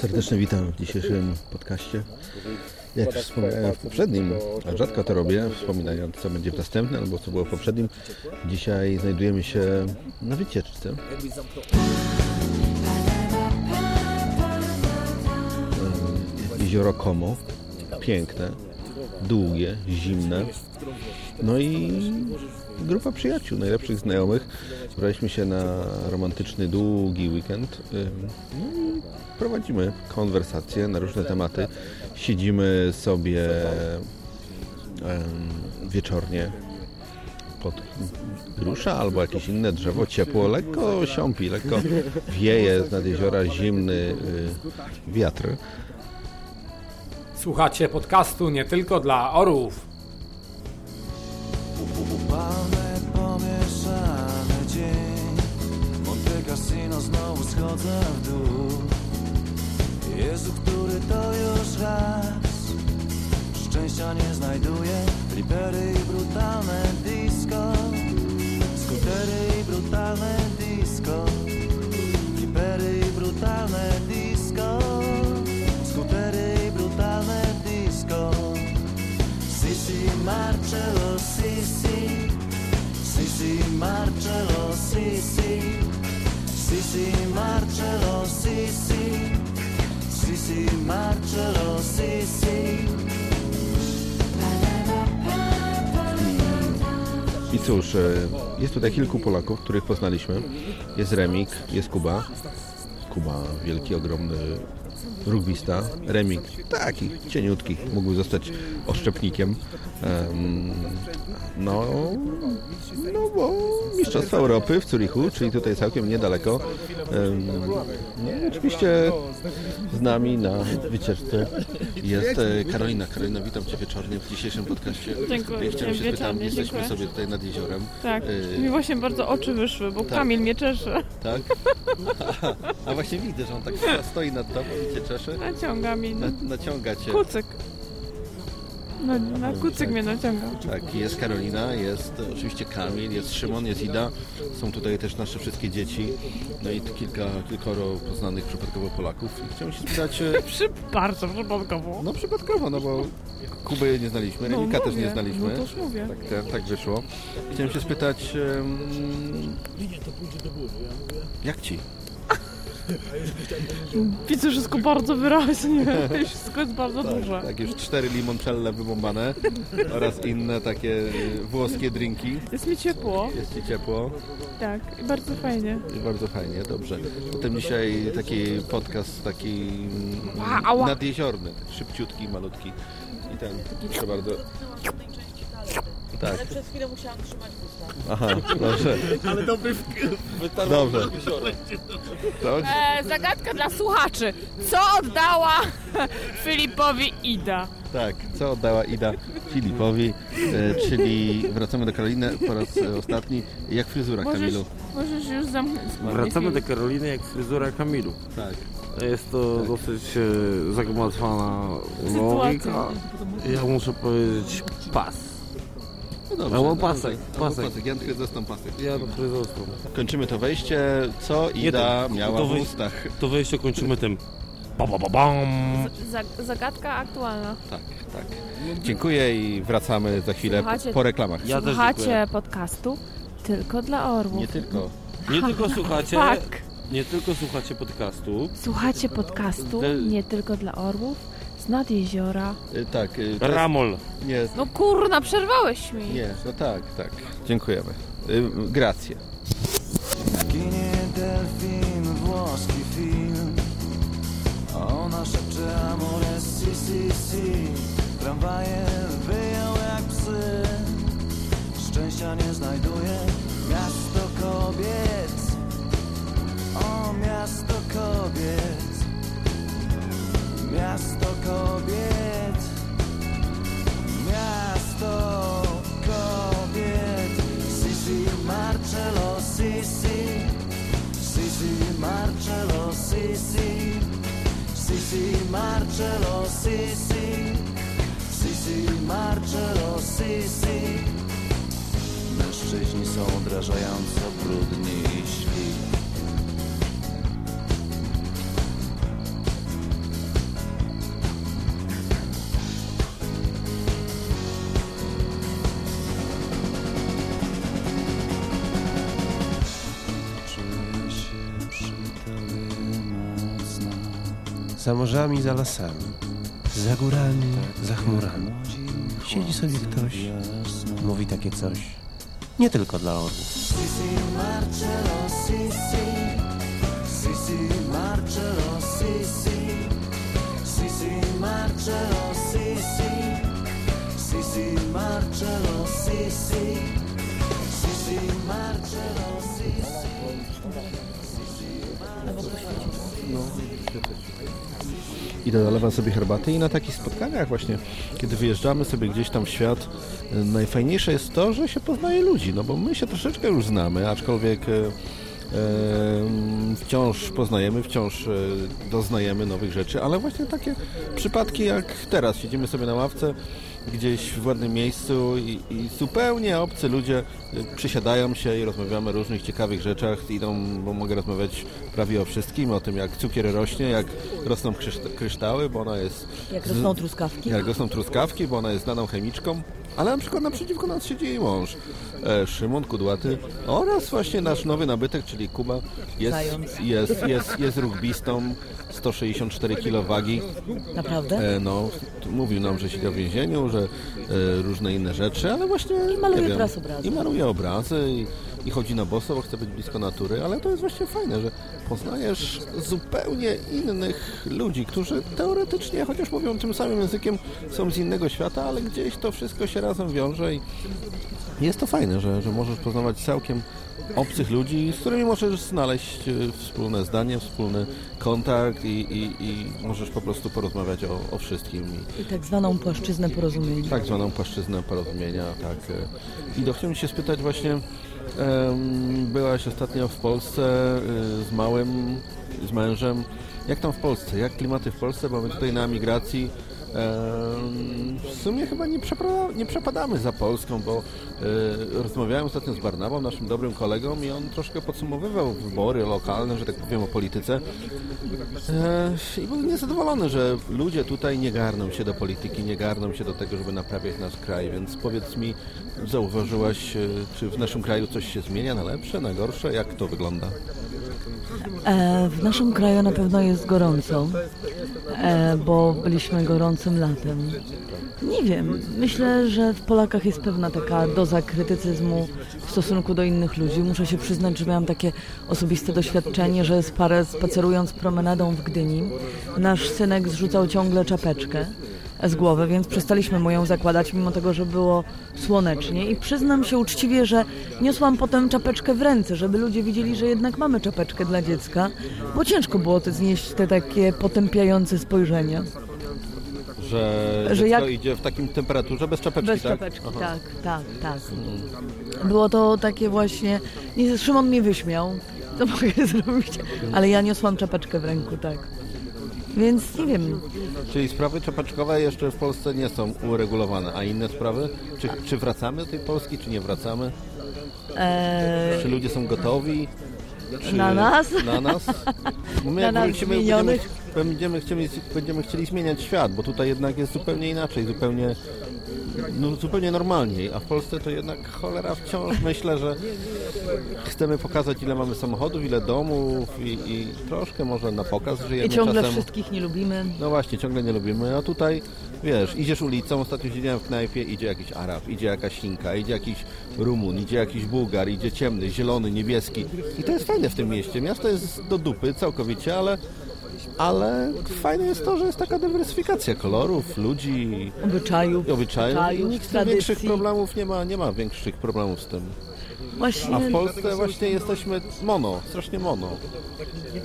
Serdecznie witam w dzisiejszym podcaście. Jak już wspomniałem w poprzednim, a rzadko to robię, wspominając co będzie w następnym albo co było w poprzednim, dzisiaj znajdujemy się na wycieczce. Jezioro Como, piękne, długie, zimne. No i grupa przyjaciół, najlepszych znajomych. Wybraliśmy się na romantyczny, długi weekend. No i prowadzimy konwersacje na różne tematy. Siedzimy sobie wieczornie pod grusza albo jakieś inne drzewo, ciepło, lekko siąpi, lekko wieje z nad jeziora zimny y, wiatr. Słuchacie podcastu nie tylko dla orłów. W dół Jezu, który to już raz Szczęścia nie znajduję Flipery i brutalne disco Skutery i brutalne cóż, e, jest tutaj kilku Polaków, których poznaliśmy. Jest Remik, jest Kuba. Kuba, wielki, ogromny rugbista. Remik, taki cieniutki, mógł zostać oszczepnikiem. Em, No, no bo Mistrzostwa Europy w Zurichu, czyli tutaj całkiem niedaleko. No oczywiście z nami na wycieczce jest e, Karolina. Karolina, witam Cię wieczornie w dzisiejszym podcaście. Dziękuję, Chciałem się wieczornie, jesteśmy dziękuję. sobie tutaj nad jeziorem. Tak, Y, mi właśnie bardzo oczy wyszły, bo tak. Kamil mnie czesze. Tak? A właśnie widzę, że on tak stoi nad tobą cię czesze. Naciąga mi. Na, naciąga cię. Kucyk. Na, na kucyk mnie naciąga. Tak, jest Karolina, jest oczywiście Kamil, jest Szymon, jest Ida. Są tutaj też nasze wszystkie dzieci. No i kilka, kilkoro poznanych przypadkowo Polaków. I chciałem się spytać, e, Przy, bardzo przypadkowo. no przypadkowo, no bo Kuby nie znaliśmy, No, Remika też nie znaliśmy. No to już mówię. Tak, tak, tak wyszło. Chciałem się spytać, em, jak ci? Widzę wszystko bardzo wyraźnie. Wszystko jest bardzo duże. Tak, już cztery limoncelle wybombane oraz inne takie y, włoskie drinki. Jest mi ciepło. Jest ci ciepło Tak, i bardzo fajnie. i bardzo fajnie, dobrze. Potem dzisiaj taki podcast taki mm, nadjeziorny, szybciutki, malutki. I ten, proszę bardzo. Tak. Przez chwilę musiałam trzymać usta. Aha, dobrze. Ale dobry Dobrze. Tak? E, zagadka dla słuchaczy. Co oddała Filipowi Ida? Tak, co oddała Ida Filipowi, e, czyli wracamy do Karoliny po raz e, ostatni. Jak fryzura Możesz, Kamilu? możesz już zamknąć. Wracamy do Karoliny jak fryzura Kamilu. Tak. Jest to dosyć e, zagmatwana Sytuacja. logika. Ja muszę powiedzieć pas. No dobrze. Albo no, pasek, Albo pasek. pasek. Jan Chryzostom pasek. Kończymy to wejście. Co Ida to- miała to w ustach? To wejście kończymy tym. Bam, bam, bam, bam. Zag- zagadka aktualna. Tak, tak. Dziękuję i wracamy za chwilę Słuchajcie- po reklamach. Ja Słuchacie podcastu tylko dla orłów. Nie tylko. Nie tylko słuchacie, Tak. nie tylko słuchacie podcastu. Słuchacie podcastu nie tylko dla orłów, z nad jeziora. Y, Tak. y, to jest- Ramol. Nie, No kurna, przerwałeś mi. nie, no tak, tak. Dziękujemy. Y, Grację. Ginie delfin, włoski film A ona szepcze amore si si si Tramwaje wyją jak psy Szczęścia nie znajduje Marcello Sisi Sisi Marcello Sisi Mężczyźni są odrażająco brudni Za morzami, za lasami, za górami, za chmurami. Siedzi sobie ktoś, mówi takie coś. Nie tylko dla orłów. Sisi Marcello, Sisi, Sisi Marcello, Sisi, Sisi Marcello, Sisi, Sisi Marcello, Sisi, Sisi Marcello, Sisi. Idę dolewam sobie herbaty i na takich spotkaniach właśnie, kiedy wyjeżdżamy sobie gdzieś tam w świat, e, najfajniejsze jest to, że się poznaje ludzi, no bo my się troszeczkę już znamy, aczkolwiek e, e, wciąż poznajemy, wciąż doznajemy nowych rzeczy, ale właśnie takie przypadki jak teraz, siedzimy sobie na ławce gdzieś w ładnym miejscu i, i zupełnie obcy ludzie e, przysiadają się i rozmawiamy o różnych ciekawych rzeczach, idą, bo mogę rozmawiać prawie o wszystkim, o tym jak cukier rośnie, jak rosną kryszta- kryształy, bo ona jest... Jak rosną truskawki. jak rosną truskawki, bo ona jest znaną chemiczką, ale na przykład naprzeciwko nas siedzi jej mąż, e, Szymon Kudłaty oraz właśnie nasz nowy nabytek, czyli Kuba, jest, Zając. jest, jest, jest rugbistą, 164 kg wagi, Naprawdę? e, no, mówił nam, że siedział w więzieniu, że e, różne inne rzeczy, ale właśnie... I maluje nie wiem, krasobrazy. I maluje obrazy i, i chodzi na boso, bo chce być blisko natury, ale to jest właśnie fajne, że poznajesz zupełnie innych ludzi, którzy teoretycznie, chociaż mówią tym samym językiem, są z innego świata, ale gdzieś to wszystko się razem wiąże i jest to fajne, że, że możesz poznawać całkiem obcych ludzi, z którymi możesz znaleźć e, wspólne zdanie, wspólny kontakt i, i, i możesz po prostu porozmawiać o, o wszystkim. I, tak zwaną płaszczyznę porozumienia. tak zwaną płaszczyznę porozumienia, tak. e. I do chciałem się spytać właśnie, byłaś ostatnio w Polsce e, z małym, z mężem. Jak tam w Polsce? Jak klimaty w Polsce? Bo my tutaj na migracji w sumie chyba nie, nie przepadamy za Polską, bo e, rozmawiałem ostatnio z Barnabą, naszym dobrym kolegą i on troszkę podsumowywał wybory lokalne, że tak powiem o polityce. E, I był niezadowolony, że ludzie tutaj nie garną się do polityki, nie garną się do tego, żeby naprawiać nasz kraj, więc powiedz mi, zauważyłaś, e, czy w naszym kraju coś się zmienia na lepsze, na gorsze? Jak to wygląda? E, w naszym kraju na pewno jest gorąco, e, bo byliśmy gorącym latem. Nie wiem, myślę, że w Polakach jest pewna taka doza krytycyzmu w stosunku do innych ludzi. Muszę się przyznać, że miałam takie osobiste doświadczenie, że z parę spacerując promenadą w Gdyni, nasz synek zrzucał ciągle czapeczkę z głowy, więc przestaliśmy mu ją zakładać, mimo tego, że było słonecznie. I przyznam się uczciwie, że niosłam potem czapeczkę w ręce, żeby ludzie widzieli, że jednak mamy czapeczkę dla dziecka, bo ciężko było to znieść te takie potępiające spojrzenia. Że, Że jak... idzie w takim temperaturze bez czapeczki, Bez tak? czapeczki, Aha. tak, tak, tak. Było to takie właśnie. Nie, Szymon mnie wyśmiał, co mogę zrobić, ale ja niosłam czapeczkę w ręku, tak. Więc nie wiem, Czyli sprawy czapeczkowe jeszcze w Polsce nie są uregulowane, a inne sprawy? Czy, czy wracamy do tej Polski, czy nie wracamy? e, Czy ludzie są gotowi? Czy Na nas? Na nas? My Na jak nas wrócimy, będziemy, zmienionych? Będziemy, chcieli, będziemy chcieli zmieniać świat, bo tutaj jednak jest zupełnie inaczej, zupełnie, no, zupełnie normalniej, a w Polsce to jednak cholera wciąż myślę, że chcemy pokazać ile mamy samochodów, ile domów i, i troszkę może na pokaz żyjemy i ciągle czasem. wszystkich nie lubimy. No właśnie, ciągle nie lubimy, a tutaj wiesz, idziesz ulicą, ostatnio siedziałem w knajpie, idzie jakiś Arab, idzie jakaś Chinka, idzie jakiś Rumun, idzie jakiś Bułgar, idzie ciemny, zielony, niebieski. I to jest fajne w tym mieście. Miasto jest do dupy całkowicie, ale, ale fajne jest to, że jest taka dywersyfikacja kolorów, ludzi Obyczajów, i obyczajów. Obyczajów, nikt tym większych tradycji. problemów nie ma, nie ma większych problemów z tym. Właśnie A w Polsce właśnie jesteśmy mono, strasznie mono.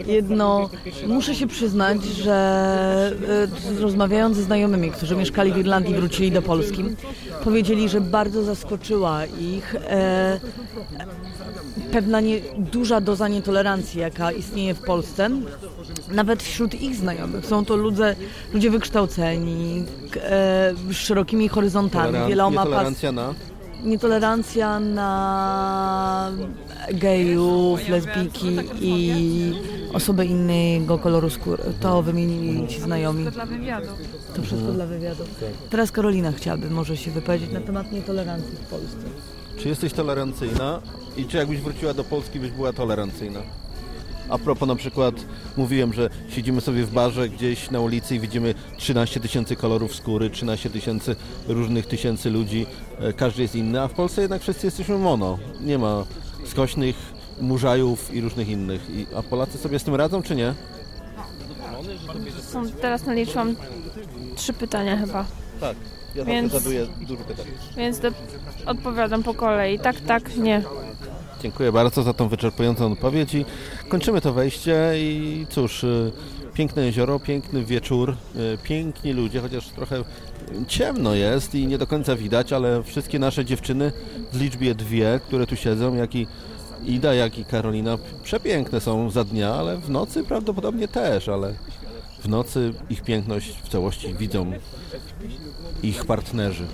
jedno, muszę się przyznać, że e, rozmawiając ze znajomymi, którzy mieszkali w Irlandii i wrócili do Polski, powiedzieli, że bardzo zaskoczyła ich e, pewna nie, duża doza nietolerancji, jaka istnieje w Polsce. Nawet wśród ich znajomych. Są to ludzie, ludzie wykształceni, e, z szerokimi horyzontami, Toleran- wieloma pas, nietolerancja na... nietolerancja na gejów, lesbijki i osoby innego koloru skóry. To wymienili ci znajomi. Dla wywiadu. To wszystko dla wywiadu. Teraz Karolina chciałaby może się wypowiedzieć na temat nietolerancji w Polsce. Czy jesteś tolerancyjna i czy jakbyś wróciła do Polski, byś była tolerancyjna? A propos na przykład mówiłem, że siedzimy sobie w barze gdzieś na ulicy i widzimy 13 tysięcy kolorów skóry, 13 tysięcy różnych tysięcy ludzi, e, każdy jest inny, a w Polsce jednak wszyscy jesteśmy mono. Nie ma skośnych murzajów i różnych innych. I, a Polacy sobie z tym radzą, czy nie? Są, teraz naliczyłam trzy pytania chyba, Tak. Ja Więc- zadaję dużo pytań. więc do, odpowiadam po kolei. Tak, tak, nie. Dziękuję bardzo za tą wyczerpującą odpowiedź i kończymy to wejście i cóż, y, piękne jezioro, piękny wieczór, y, piękni ludzie, chociaż trochę ciemno jest i nie do końca widać, ale wszystkie nasze dziewczyny w liczbie dwie, które tu siedzą, jak i Ida, jak i Karolina, przepiękne są za dnia, ale w nocy prawdopodobnie też, ale w nocy ich piękność w całości widzą ich partnerzy.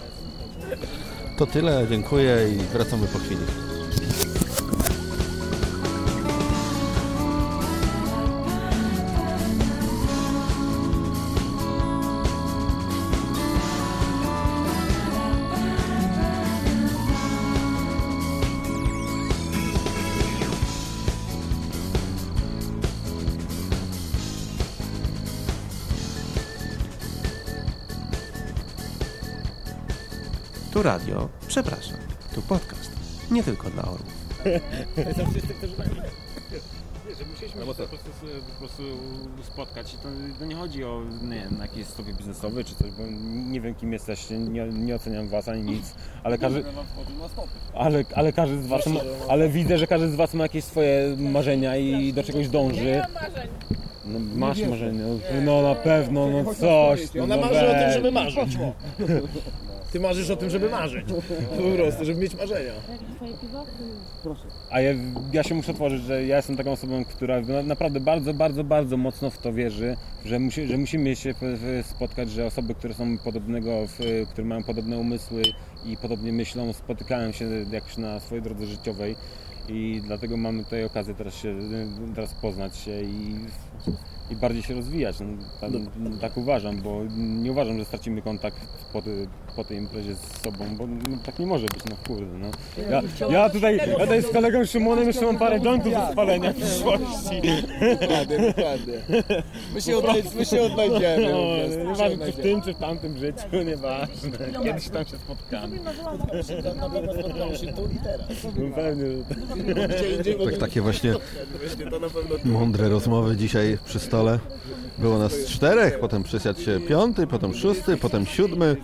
To tyle, dziękuję i wracamy po chwili. Radio, przepraszam, tu podcast. Nie tylko dla orłów. Że musieliśmy się po prostu, po prostu spotkać i to, to nie chodzi o nie wiem, jakieś stopy biznesowe czy coś, bo nie wiem kim jesteście, nie, nie oceniam was ani nic, ale każdy, ale, ale każdy z was, ma, ale widzę, że każdy z was ma jakieś swoje marzenia i do czegoś dąży. No, masz marzenia, no na pewno, no coś. no, Ona no marzy o tym, żeby marzyć. Ty marzysz o tym, żeby marzyć. Po prostu, żeby mieć marzenia. A ja, ja się muszę otworzyć, że ja jestem taką osobą, która na- naprawdę bardzo, bardzo, bardzo mocno w to wierzy, że, musi, że musimy się spotkać, że osoby, które są podobnego, które mają podobne umysły i podobnie myślą, spotykają się jakoś na swojej drodze życiowej i dlatego mamy tutaj okazję teraz się, teraz poznać się i, i bardziej się rozwijać. No, tak, tak uważam, bo nie uważam, że stracimy kontakt po, ty, po tej imprezie z sobą, bo no, tak nie może być, no kurde. No. Ja, ja, tutaj, ja tutaj z kolegą Szymonem jeszcze mam parę jointów do spalenia w przyszłości. Dokładnie, dokładnie. My się, odnaj- my się odnajdziemy. No, nieważne czy w tym, czy w tamtym życiu, nieważne. Kiedyś tam się spotkamy. Na pewno spotkamy się tu i teraz. No pewnie, że tak. Tak, takie właśnie mądre rozmowy dzisiaj przy stole. Było nas czterech, potem przysiadł się piąty, potem szósty, potem siódmy.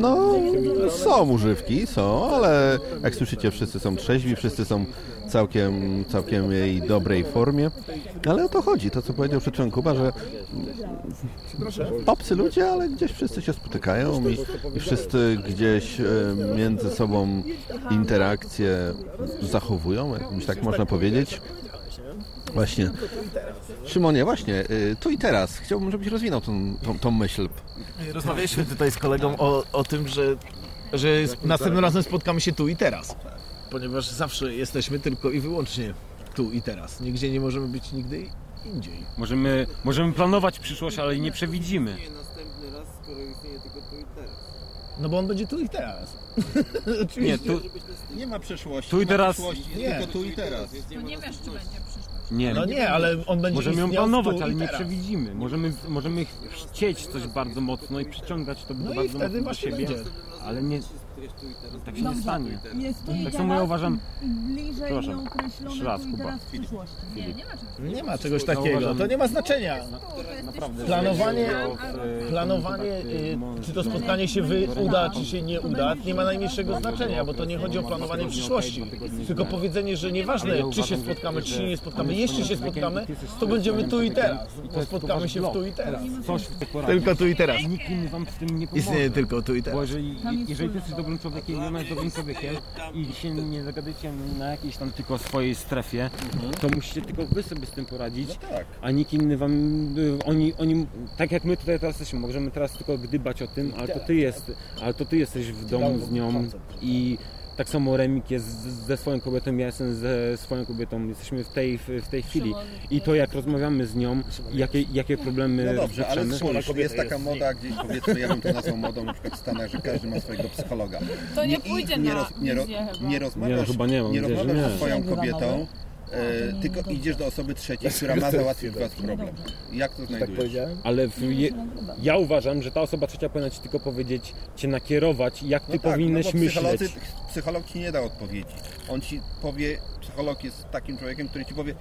No, są używki, są, ale jak słyszycie, wszyscy są trzeźwi, wszyscy są całkiem, całkiem jej dobrej formie. Ale o to chodzi, to co powiedział przed Kuba, że obcy ludzie, ale gdzieś wszyscy się spotykają i, i wszyscy gdzieś e, między sobą interakcje zachowują, jakbyś tak można powiedzieć. Właśnie. Szymonie, właśnie, y, tu i teraz. Chciałbym, żebyś rozwinął tą, tą, tą myśl. Rozmawialiśmy tutaj z kolegą o, o tym, że, że następnym razem spotkamy się tu i teraz. Ponieważ zawsze jesteśmy tylko i wyłącznie tu i teraz. Nigdzie nie możemy być nigdy indziej. Możemy, możemy planować przyszłość, ale jej nie przewidzimy. No bo on będzie tu i teraz. Nie, tu, Nie ma przeszłości. Tu i teraz- Nie. tylko tu i teraz. nie wiesz, czy będzie przyszłość. nie, No nie, ale on będzie Możemy ją planować, i ale nie przewidzimy. Możemy, możemy chcieć coś bardzo mocno i przyciągać to No i bardzo wtedy mocno do właśnie siebie, będzie. ale nie, tak się nie stanie. Jest tu Tak samo ja uważam, bliżej Przepraszam. nieokreślone raz, tu i Kuba. teraz w przyszłości. Nie ma czegoś takiego. uważam- To nie ma znaczenia. naprawdę, Planowanie, planowanie, y, czy to spotkanie się wy, uda, czy się nie uda, nie ma najmniejszego znaczenia, bo to nie chodzi o planowanie przyszłości. Tylko powiedzenie, że nieważne, czy się spotkamy, czy się nie spotkamy, jeśli się spotkamy, to będziemy tu i teraz. Bo spotkamy się w tu i teraz. Coś w. Tylko tu i teraz. Nikt inny wam w tym nie pomoże. Istnieje tylko tu i Bo teraz. jeżeli, jeżeli ty jesteś dobrym człowiekiem i ona jest dobrym człowiekiem i się nie zagadujecie na jakiejś tam tylko swojej strefie, to musicie tylko wy sobie z tym poradzić, a nikt inny wam, oni, oni, tak jak my tutaj teraz jesteśmy, możemy teraz tylko gdybać o tym, ale to ty jest, ale to ty jesteś w domu z nią i tak samo Remik jest ze swoją kobietą, ja jestem ze swoją kobietą, jesteśmy w tej, w tej chwili. I to jak rozmawiamy z nią, jakie, jakie problemy No dobrze, ale spójrz, jest taka moda gdzieś, powiedzmy, ja bym to nazwał modą na przykład w Stanach, że każdy ma swojego psychologa. To nie pójdzie nie, na roz, nie, ro, nie rozmawiasz, Nie, chyba nie mam, nie rozmawiasz nie. ze swoją kobietą, e, tylko idziesz do osoby trzeciej, która ma załatwić wasz problem. Jak to znajdujesz? Ale w, je, ja uważam, że ta osoba trzecia powinna ci tylko powiedzieć, cię nakierować, jak ty No tak, powinieneś no bo psycholodzy, myśleć. psycholog ci nie da odpowiedzi. On ci powie, psycholog jest takim człowiekiem, który ci powie,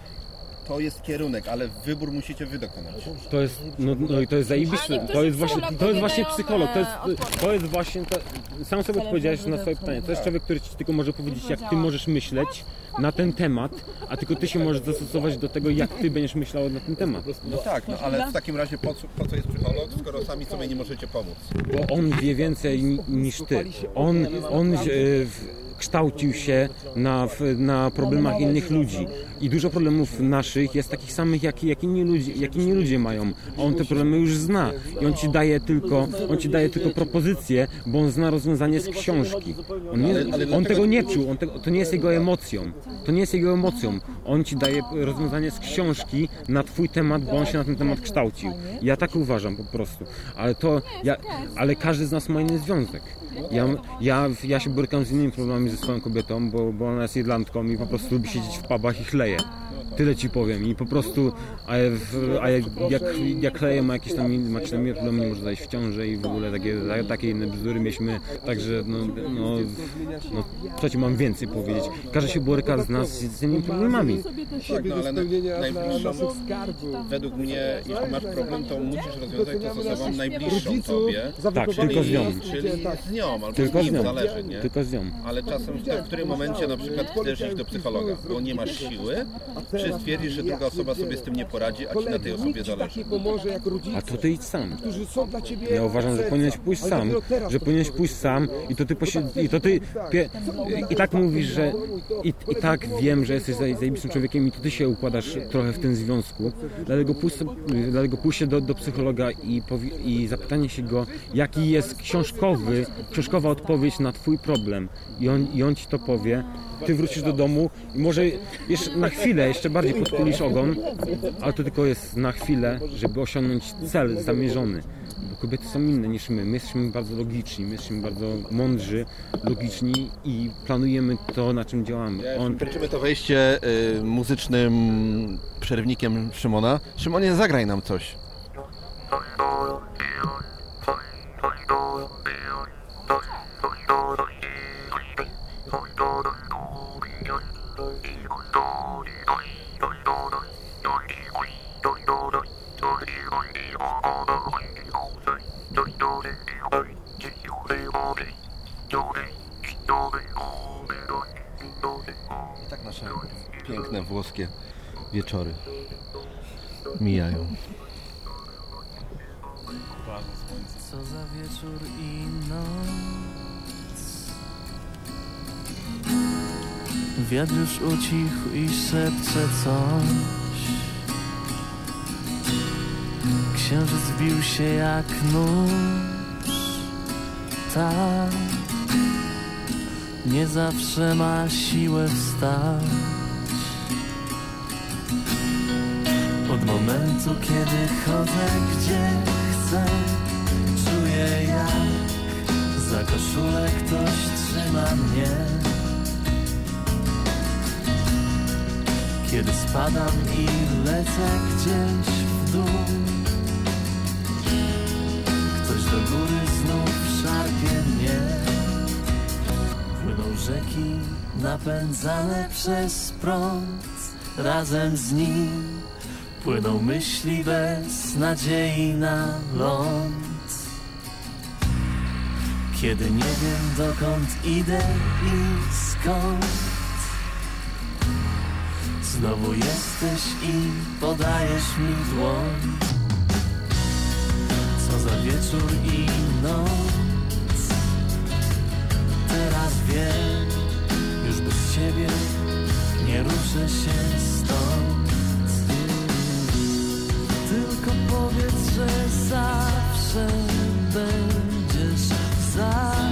to jest kierunek, ale wybór musicie wy dokonać. To jest, no, no i to jest zajebiste. To jest właśnie, to jest właśnie psycholog. To jest, e, to jest właśnie, to, sam sobie odpowiedziałeś na swoje pytanie. To jest człowiek, który ci tylko może powiedzieć, jak ty możesz myśleć na ten temat, a tylko ty się możesz zastosować do tego, jak ty będziesz myślał na ten temat. No tak, no ale w takim razie po co, po co jest psycholog, skoro sami sobie nie możecie pomóc? Bo on wie więcej ni- niż ty. On, on e, w- kształcił się na, na problemach innych ludzi. I dużo problemów naszych jest takich samych, jak, jak, inni ludzie, jak inni ludzie mają. On te problemy już zna. I on ci daje tylko, on ci daje tylko propozycje, bo on zna rozwiązanie z książki. On, nie, on tego nie czuł, tego, to nie jest jego emocją. To nie jest jego emocją. On ci daje rozwiązanie z książki na twój temat, bo on się na ten temat kształcił. Ja tak uważam po prostu. Ale to, ja, ale każdy z nas ma inny związek. Ja, ja, ja się borykam z innymi problemami ze swoją kobietą, bo, bo ona jest irlandką i po prostu lubi siedzieć w pubach i chleje. Tyle ci powiem i po prostu, a, w, a jak, jak, jak chleje ma jakieś tam, ma jakieś tam inne problemy, nie może zajść w ciąży i w ogóle takie, takie inne bzdury mieliśmy, także no, no, no co ci mam więcej powiedzieć. Każdy się boryka z nas z, z innymi problemami. Tak, no ale na, najbliższą, według mnie, jeśli masz problem, to musisz rozwiązać to z osobą najbliższą tobie. Tak, tylko z nią. Czyli z nią, albo Tylko z z nim, nią. zależy, nie? Tylko z nią. Ale czasem w którym momencie na przykład chcesz iść do psychologa, bo nie masz siły, czy stwierdzisz, że druga osoba sobie z tym nie poradzi, a ci na tej osobie zależy. A to ty idź sam. Ja uważam, że powinieneś pójść sam, że powinieneś pójść sam i to ty posi- i to ty pie- i tak mówisz, że i, i tak wiem, że jesteś zaj- zajebistym człowiekiem i to ty się układasz trochę w tym związku. Dlatego pójść, dlatego pójście do, do psychologa i, powi- i zapytanie się go, jaki jest książkowy, książkowa odpowiedź na twój problem i on, i on ci to powie. Ty wrócisz do domu i może jeszcze na chwilę jeszcze bardziej podkulisz ogon, ale to tylko jest na chwilę, żeby osiągnąć cel zamierzony. Bo kobiety są inne niż my. My jesteśmy bardzo logiczni, my jesteśmy bardzo mądrzy, logiczni i planujemy to, na czym działamy. On, Kończymy to wejście y, muzycznym przerwnikiem Szymona. Szymonie, zagraj nam coś. I tak nasze piękne włoskie wieczory mijają. Co za wieczór i noc. Wiatr już ucichł i szepcze coś. Księżyc bił się jak nóż Tak Nie zawsze ma siłę wstać. Od momentu, kiedy chodzę gdzie chcę Czuję jak za koszulę ktoś trzyma mnie. Kiedy spadam i lecę gdzieś w dół Ktoś do góry rzeki napędzane przez prąd. Razem z nim Płyną myśli bez nadziei na ląd. Kiedy nie wiem dokąd idę i skąd Znowu jesteś i podajesz mi dłoń. Co za wieczór i noc Teraz wiem Już bez ciebie nie ruszę się stąd. Tylko powiedz, że zawsze będziesz za